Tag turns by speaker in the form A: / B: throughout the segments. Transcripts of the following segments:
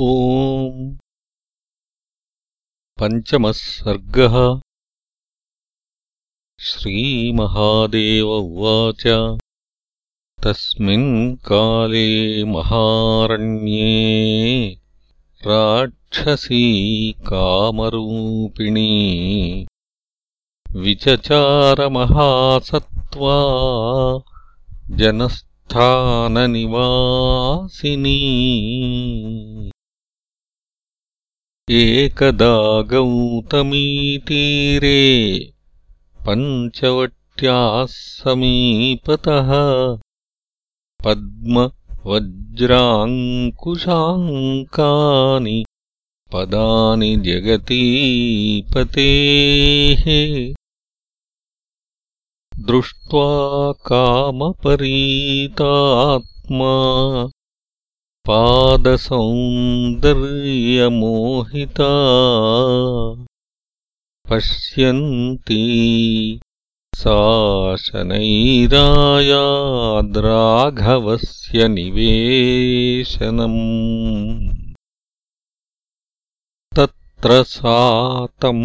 A: ॐ पञ्चमः सर्गः श्रीमहादेव उवाच तस्मिन् काले महारण्ये राक्षसी कामरूपिणी विचचारमहासत्त्वा जनस्थाननिवासिनी एकदा गौतमीतीरे पञ्चवट्याः समीपतः पद्मवज्राङ्कुशाङ्कानि पदानि जगतीपतेः दृष्ट्वा कामपरीतात्मा पादसौन्दर्यमोहिता पश्यन्ती सा शनैरायाद्राघवस्य निवेशनम् तत्र सा तं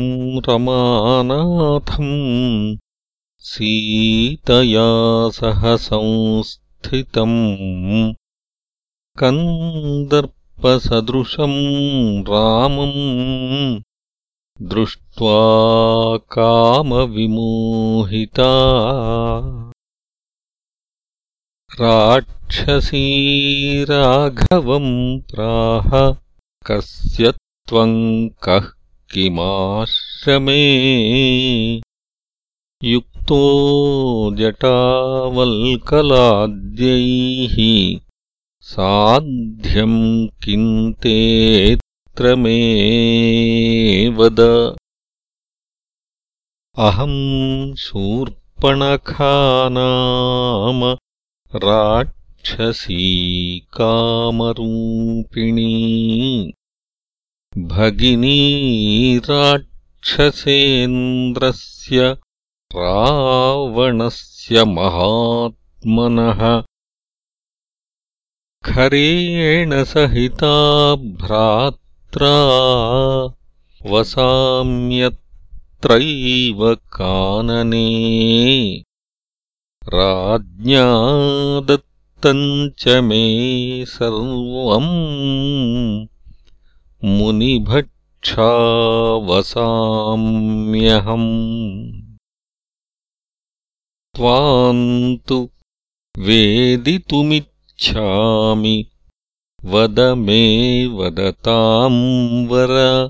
A: रमानाथम् सीतया सह संस्थितम् कन्दर्पसदृशम् रामम् दृष्ट्वा कामविमोहिता। राक्षसी राघवम् प्राह कस्य त्वम् कः किमाश्रमे। युक्तो जटावल्कलाद्यैः साध्यम् किन्तेऽत्र मे वद अहम् शूर्पणखा नाम राक्षसी कामरूपिणी। भगिनी राक्षसेन्द्रस्य रावणस्य महात्मनः खरेण सहिता भ्रात्रा वसाम्यत्रैव कानने। राज्ञा दत्तम् च मे सर्वम् मुनिभक्षा वसाम्यहम् त्वाम् तु वेदितुमि च्छामि वद मे वदताम् वर।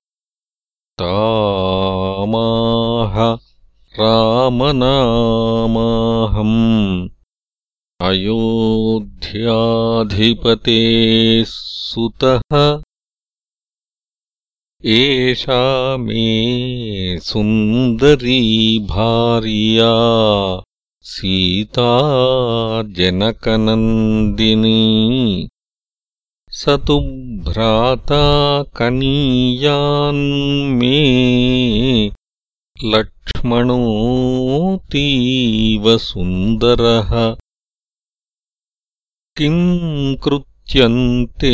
A: तामाह रामनामाहम्। अयोध्याधिपतेः सुतः एषा मे सुन्दरी भार्या सीता जनकनन्दिनी स तु भ्राता कनीयान्मे लक्ष्मणोऽतीव सुन्दरः। किम् कृत्यन्ते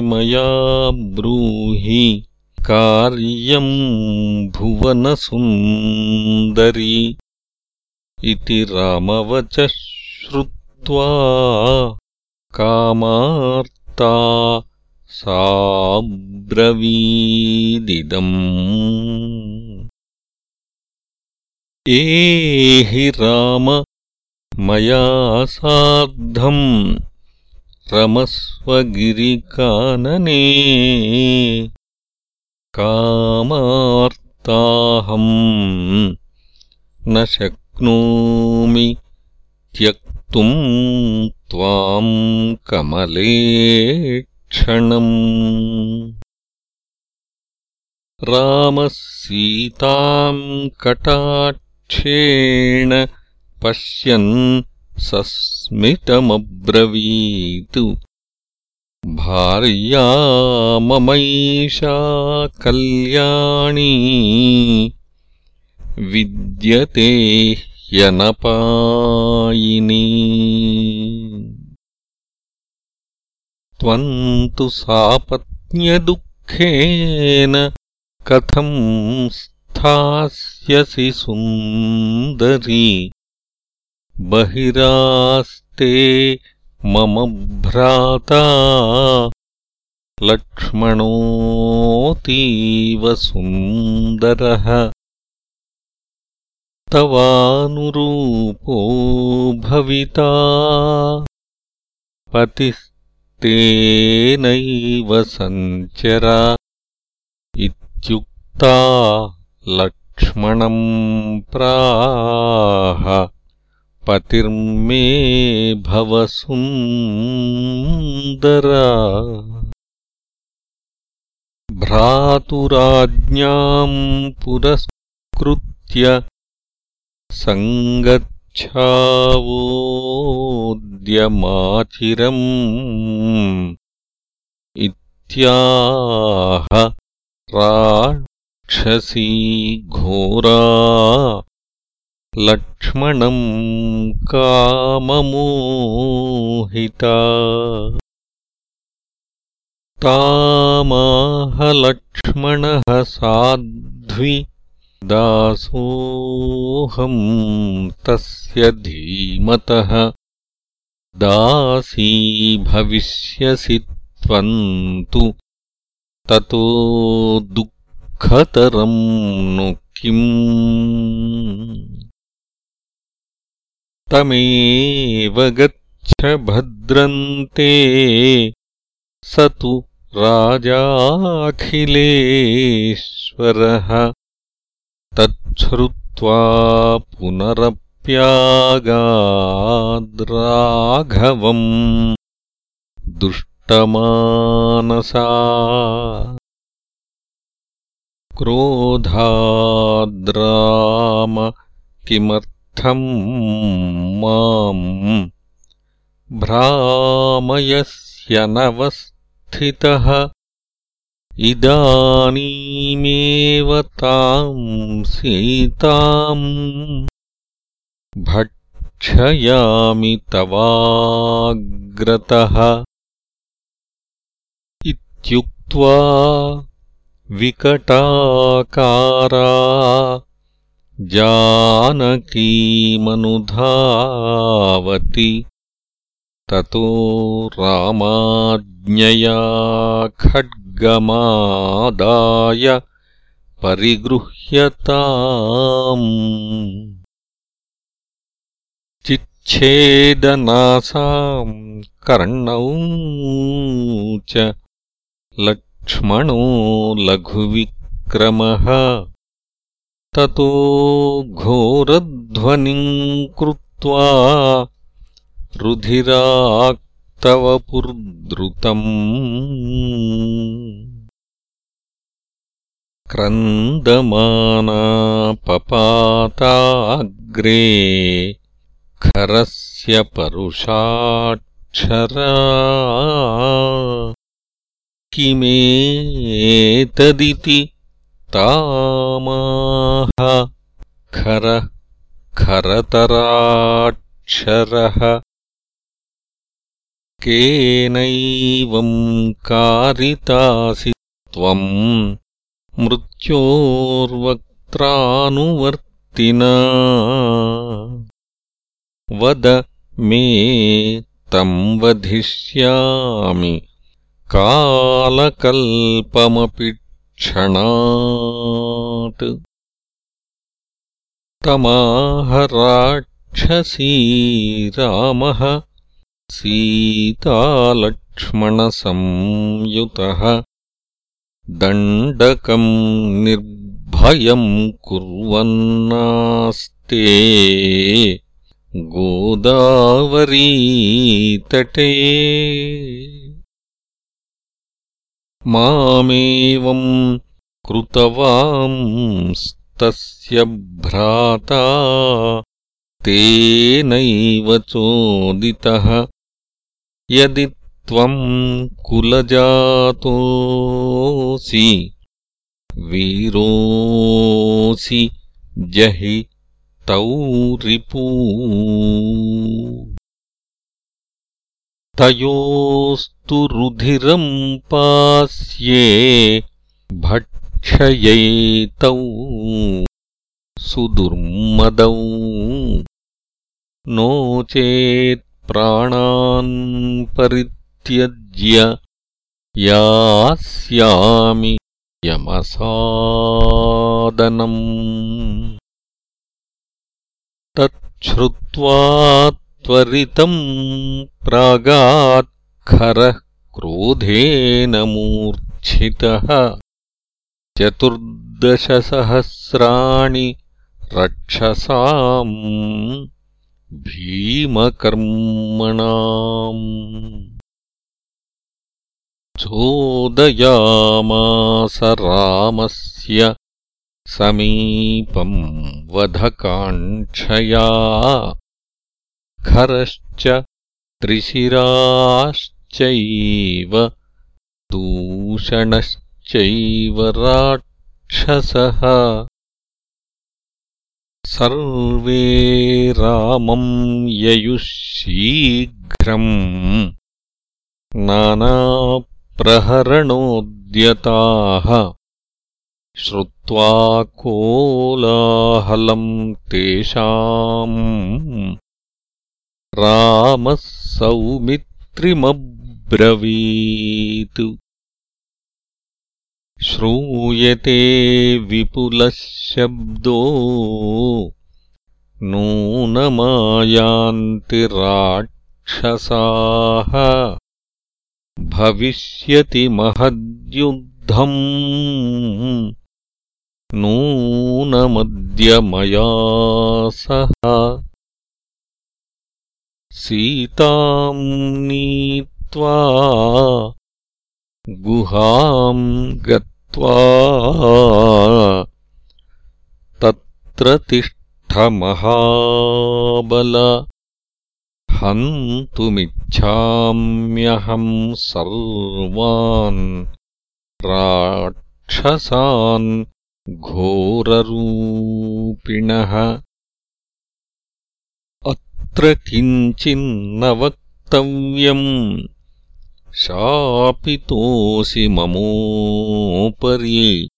A: मया ब्रूहि कार्यम् भुवनसुन्दरी इति रामवच श्रुत्वा कामार्ता साब्रवीदिदम्। एहि राम मया सार्धम् रमस्वगिरिकानने कामार्ताहम् न शक् शक्नोमि। त्यक्तुम् त्वाम् कमले क्षणम् रामः सीताम् कटाक्षेण पश्यन् सस्मितमब्रवीतु। भार्या ममैषा कल्याणी। विद्यते ह्यनपायिनी त्वम् तु सापत्न्यम् यज्ञदुःखेन कथं स्थास्यसि सुन्दरी। बहिरास्ते मम भ्राता लक्ष्मणोऽतीव सुन्दरः तवानुरूपो भविता। पतिस्तेनैव सञ्चर। इत्युक्ता लक्ष्मणम् प्राह। पतिर्मे भव सुन्दरा। भ्रातुराज्ञाम् पुरस्कृत्य सङ्गच्छावोद्यमाचिरम् इत्याह राक्षसी घोरा लक्ष्मणम् काममोहिता। तामाहलक्ष्मणः साध्वि दासोऽहम् तस्य धीमतः। दासी भविष्यसि त्वम् तु ततो दुःखतरम् नु किम्? तमेव गच्छ भद्रन्ते स तु राजाखिलेश्वरः तच्छ्रुत्वा पुनरप्यागाद्राघवम्। दुष्टमानसा। क्रोधाद्राम किमर्थम् माम्? भ्रामयस्यनवस्थितः इदानीमेव ताम् सीताम् भक्षयामि तवाग्रतः। इत्युक्त्वा विकटाकारा जानकीमनुधावति ततो रामाज्ञया खड् गमादाय परिगृह्यताम्। चिच्छेदनासाम् कर्णौ च लक्ष्मणो लघुविक्रमः। ततो घोरध्वनिम् कृत्वा रुधिराक् तव पुर्द्रुतम् पपाताग्रे खरस्य परुषाक्षरा किमेतदिति तामाह खरः खरतराक्षरः केनैवम् कारितासि त्वम् मृत्योर्वक्त्रानुवर्तिना। वद मे तम् वधिष्यामि कालकल्पमपि क्षणात् तमाह राक्षसी रामः सीतालक्ष्मणसंयुतः दण्डकम् निर्भयम् कुर्वन्नास्ते गोदावरीतटे। मामेवम् कृतवांस्तस्य भ्राता तेनैव चोदितः यदि त्वम् कुलजातोऽसि वीरोऽसि जहि तौ रिपू। तयोस्तु रुधिरम् पास्ये भक्षयैतौ सुदुर्मदौ। नो चेत्प्राणान् परित्यज्य यास्यामि यमसादनम्। तच्छ्रुत्वा त्वरितम् प्रागात्खरः क्रोधेन मूर्च्छितः। चतुर्दशसहस्राणि रक्षसाम् भीमकर्मणाम् चोदयामास रामस्य समीपम् वधकाङ्क्षया खरश्च त्रिशिराश्चैव दूषणश्चैव राक्षसः सर्वे रामम् ययुः शीघ्रम् नानाप्रहरणोद्यताः श्रुत्वा कोलाहलम् तेषाम् रामः सौमित्रिमब्रवीत् श्रूयते विपुलः शब्दो नूनमायान्ति राक्षसाः भविष्यति महद्युद्धम्। नूनमद्य सह। सीताम् नीत्वा गुहाम् गत्वा तत्र तिष्ठमहाबल हन्तुमिच्छाम्यहम् सर्वान् राक्षसान् घोररूपिणः। अत्र किञ्चिन्न वक्तव्यम् शापितोऽसि ममोपरि।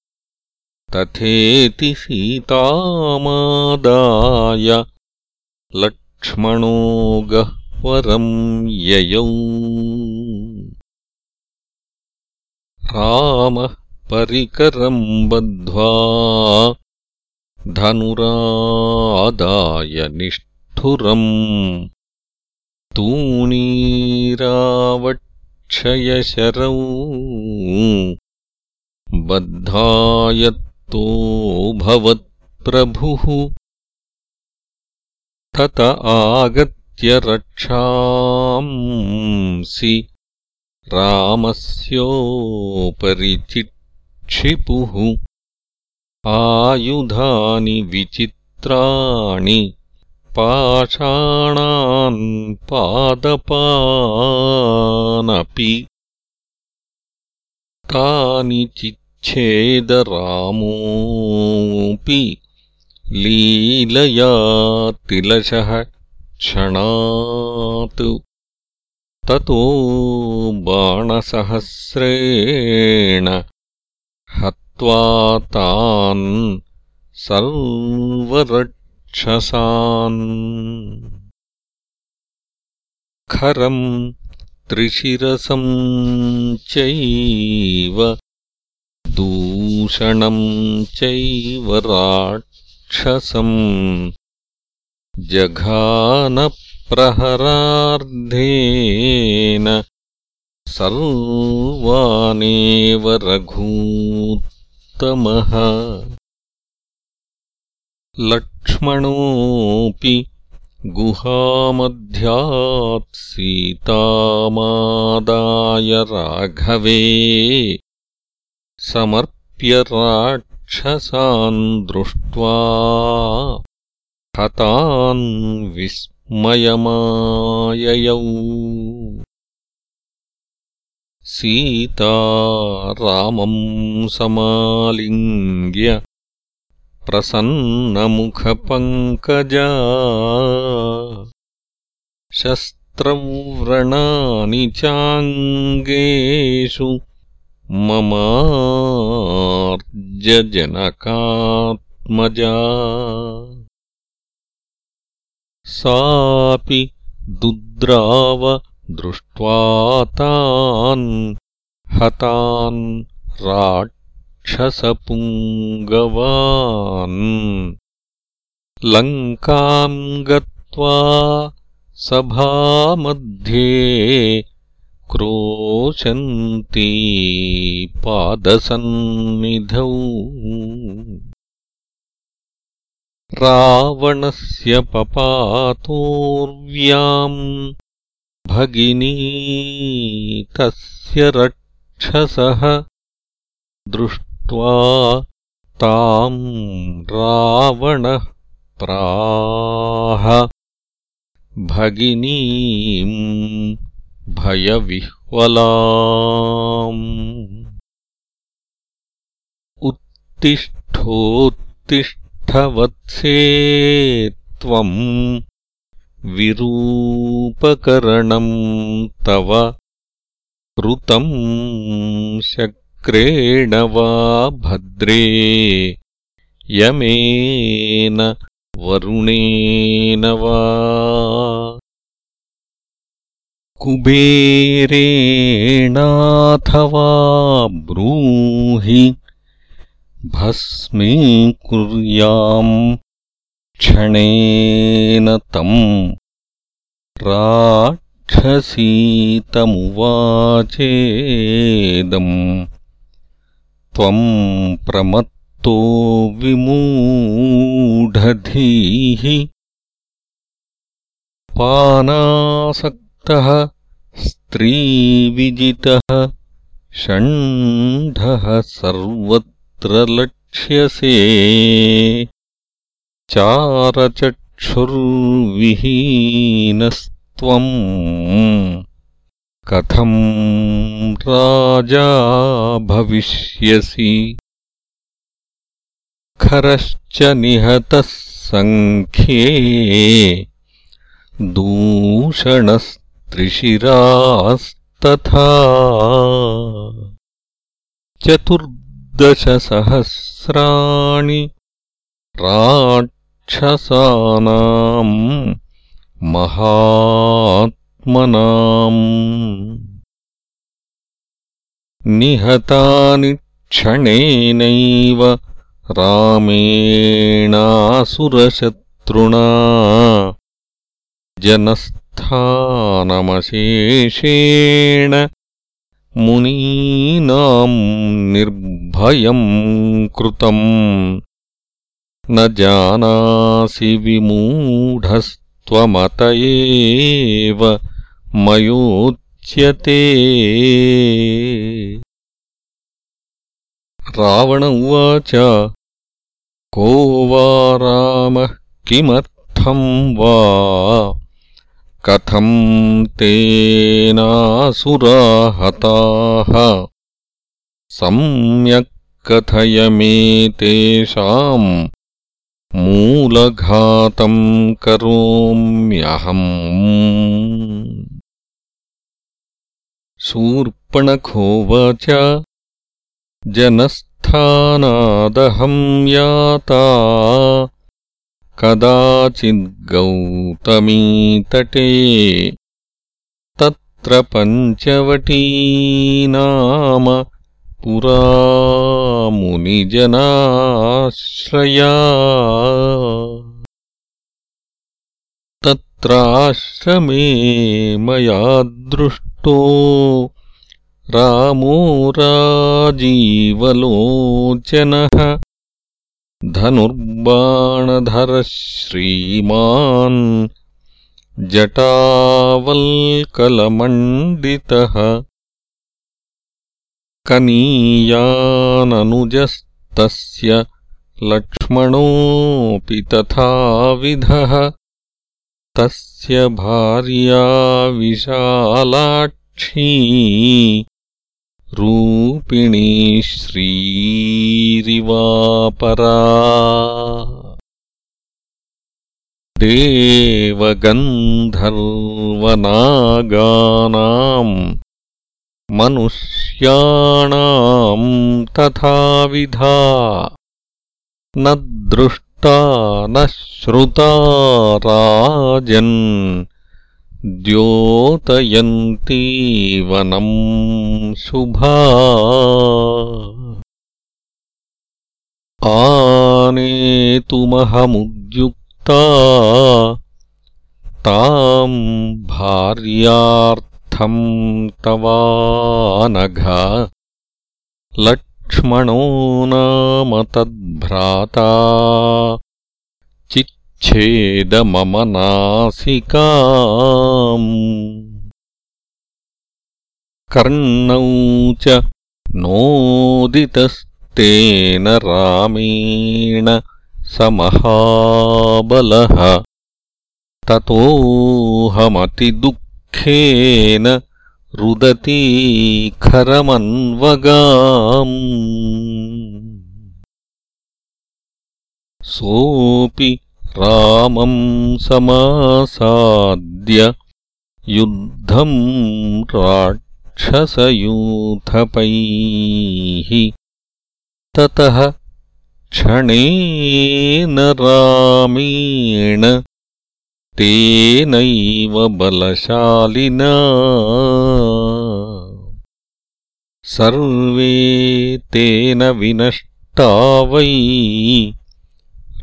A: तथेति सीतामादाय लक्ष्मणो गह्वरम् ययौ। रामः परिकरम् बद्ध्वा धनुरादाय निष्ठुरम् तूणीरावक्षयशरौ बद्धायत्तोऽभवत्प्रभुः तत आगत्य रक्षांसि रामस्योपरि चिक्षिपुः। आयुधानि विचित्राणि पाषाणान् पादपानपि तानि चिच्छेदरामोऽपि लीलया तिलशः क्षणात्। ततो बाणसहस्रेण हत्वा तान् सर्वरक्षसान् खरम् त्रिशिरसम् चैव दूषणम् चैव राक्षसम् जघानप्रहरार्धेन सर्वानेव रघूत्तमः लक्ष्मणोऽपि गुहामध्यात् सीतामादाय राघवे समर्प्य राक्षसान् दृष्ट्वा हतान् विस्मयमाययौ। सीता रामम् समालिङ्ग्य प्रसन्नमुखपङ्कजा। शस्त्रशस्त्रसमायुक्ता व्रणानि चाङ्गेषु ममार्जनकात्मजा सापि दुद्राव दृष्ट्वा तान् हतान् राक्षसपुङ्गवान्। लङ्काम् गत्वा सभामध्ये क्रोशन्ती पादसन्निधौ। रावणस्य पपातोर्व्याम् भगिनी तस्य रक्षसः ताम् रावणः प्राह। भगिनीम् भयविह्वलाम्। उत्तिष्ठोत्तिष्ठवत्से त्वम् विरूपकरणम् तव कृतम् शक्रेण वा भद्रे यमेन वरुणेन वा। कुबेरेणाथवा ब्रूहि भस्मीकुर्याम् क्षणेन तम् राक्षसीतमुवाचेदम् त्वम् प्रमत्तो विमूढधीः पानासक्तः स्त्रीविजितः षण्ढः सर्वत्र लक्ष्यसे चारचक्षुर्विहीनस्त्वम् कथम् राजा भविष्यसि? खरश्च निहतः सङ्ख्ये दूषणस्त्रिशिरास्तथा। चतुर्दशसहस्राणि राक्षसानाम् महात्मनाम् निहतानि क्षणेनैव रामेणासुरशत्रुणा। जनस्थानमशेषेण मुनीनाम् निर्भयम् कृतम्। न जानासि विमूढस्त्वमत एव मयोच्यते रावण उवाच को वा रामः किमर्थम् वा? कथम् तेनासुराहताः? सम्यक् कथय मे तेषाम् मूलघातम् करोम्यहम् शूर्पणखोवाच जनस्थानादहम् याता। कदाचिद्गौतमीतटे तत्र पञ्चवटी नाम पुरा मुनिजनाश्रया। तत्राश्रमे मया दृष्टो रामो राजीवलोचनः धनुर्बाणधरः श्रीमान् जटावल्कलमण्डितः कनीयाननुजस्तस्य लक्ष्मणोऽपि तथाविधः तस्य भार्या विशालाक्षी रूपिणी श्रीरिवापरा। देवगन्धर्वनागानाम् मनुष्याणाम् तथाविधा। न दृष्टा न श्रुता राजन् द्योतयन्तीवनम् शुभा। आनेतुमहमुद्युक्ता ताम् भार्यार्थम् तवानघ लक्ष्मणो नाम तद्भ्राता चिच्छेद मम नासिकाम् कर्णौ च नोदितस्तेन रामेण स महाबलः ततोऽहमतिदुःखेन रुदतीखरमन्वगाम् सोऽपि रामम् समासाद्य युद्धम् राक्षसयूथपैः। ततः क्षणेन रामेण तेनैव बलशालिना। सर्वे तेन विनष्टा वै।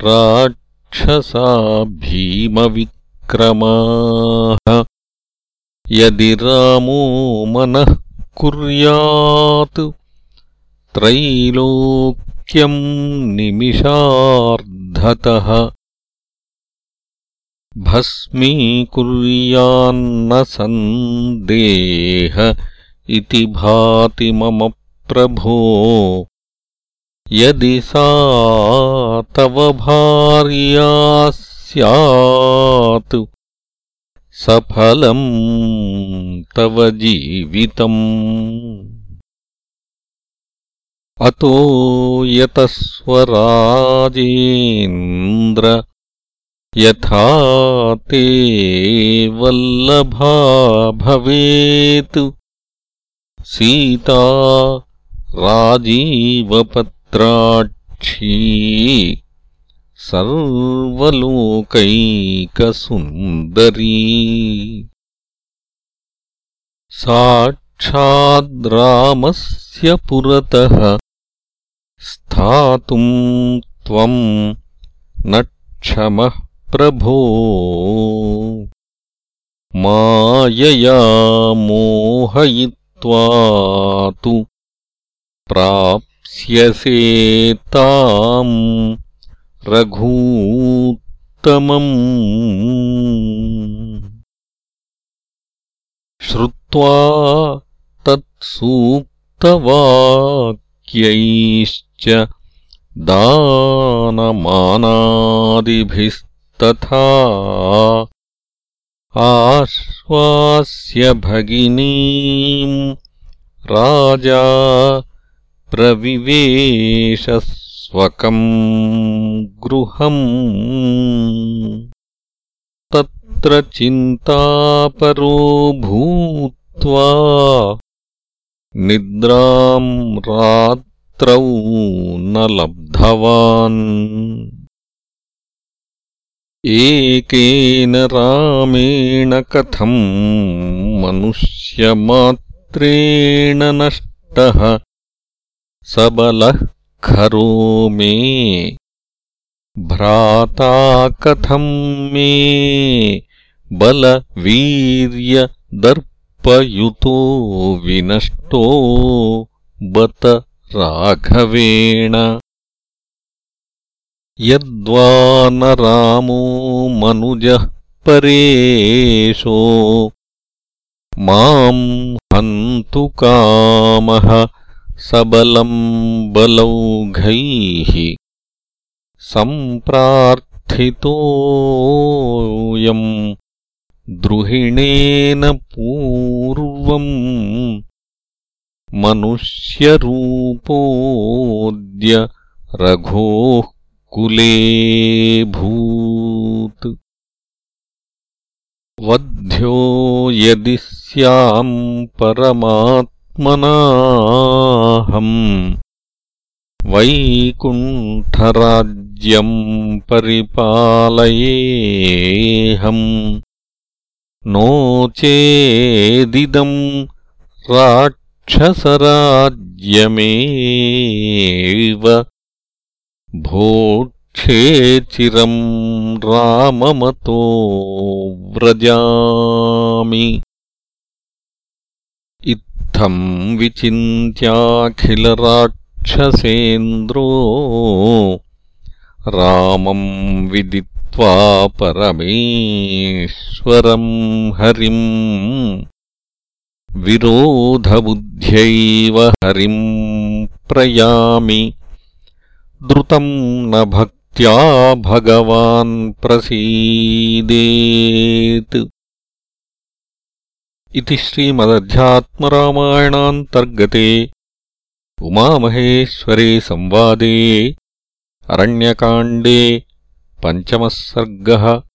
A: राक्षसा भीमविक्रमाः। यदि रामो मनः कुर्यात् त्रैलोक्यम् निमिषार्धतः भस्मीकुर्यान्न सन्देह इति भाति मम प्रभो। यदि सा तव भार्या स्यात् सफलम् तव जीवितम्। अतो यतस्वराजेन्द्र यथा ते वल्लभा भवेत्। सीता राजीवपत्राक्षी सर्वलोकैकसुन्दरी। साक्षाद्रामस्य पुरतः स्थातुम् त्वम् न क्षमः प्रभो मायया मोहयित्वा तु प्राप्स्यसे ताम् रघूत्तमम् श्रुत्वा तत्सूक्तवाक्यैश्च दानमानादिभिस्त तथा आश्वास्य भगिनीम् राजा प्रविवेशस्वकम् गृहम्। तत्र चिन्तापरो भूत्वा निद्राम् रात्रौ न लब्धवान् एकेन रामेण कथम् मनुष्यमात्रेण नष्टः। सबलः खरो मे। भ्राता कथम् मे। बलवीर्यदर्पयुतो विनष्टो बत राघवेण यद्वा न रामो मनुजः परेशो। माम् हन्तु कामः सबलम् बलौघैः सम्प्रार्थितोऽयम् द्रुहिणेन पूर्वम् मनुष्यरूपोऽद्य रघोः कुले भूत्। वध्यो यदि स्याम् परमात्मनाहम् वैकुण्ठराज्यम् परिपालयेऽहम्। नो चेदिदम् राक्षसराज्यमेव भोक्षे चिरम् राममतो व्रजामि। इत्थम् विचिन्त्याखिलराक्षसेन्द्रो रामम् विदित्वा परमेश्वरम् हरिम् विरोधबुद्ध्यैव हरिम् प्रयामि द्रुतम् न भक्त्या भगवान् प्रसीदेत्। इति श्रीमदध्यात्मरामायणान्तर्गते उमामहेश्वरे संवादे अरण्यकाण्डे पञ्चमः सर्गः